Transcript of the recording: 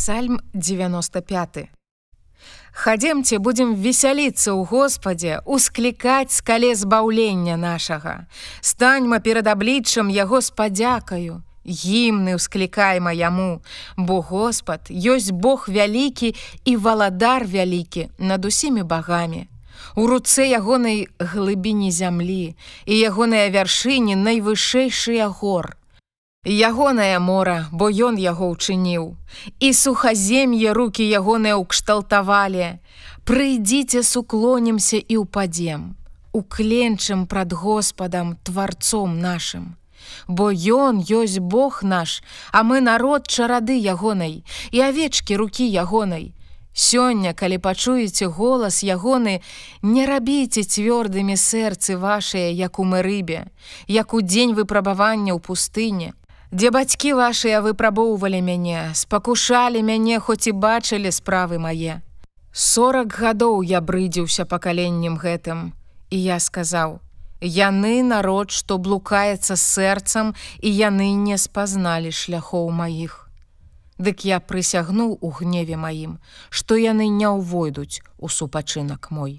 Псальм 95. Хадземце будзем весяліцца ў Господе, усклікаць скале збаўлення нашага. Станьма перад абліччам яго спадзякаю. Гімны ўсклікайма яму, бо Господ ёсць Бог вялікі і валадар вялікі над усімі багамі. У руцэ ягонай глыбіні зямлі і ягоныя вяршыні найвышэйшыя гор. Ягонае мора, бо ён яго ўчыніў. І сухазем'е руки ягоныя ўкшталтавалі. Прыйдзіце суклонімся і ўпадзем. Укленчым прад Господам тварцом нашым. Бо ён ёсць Бог наш, а мы народ чарады ягонай і авечкі рукі ягонай. Сёння, калі пачуеце голас ягоны, не рабіце цвёрдымі сэрцы вашыя, як у мы рыбе, як у дзень выпрабавання ў пустыне, Дзе бацькі вашыя выпрабоўвалі мяне, спакушалі мяне, хоць і бачылі справы мае. Сорак гадоў я брыдзіўся пакаленнем гэтым, і я сказаў: Яны народ, што блукаецца сэрцам і яны не спазналі шляхоў маіх. Дык я прысягнуў у гневе маім, што яны не ўвойдуць у супачынак мой.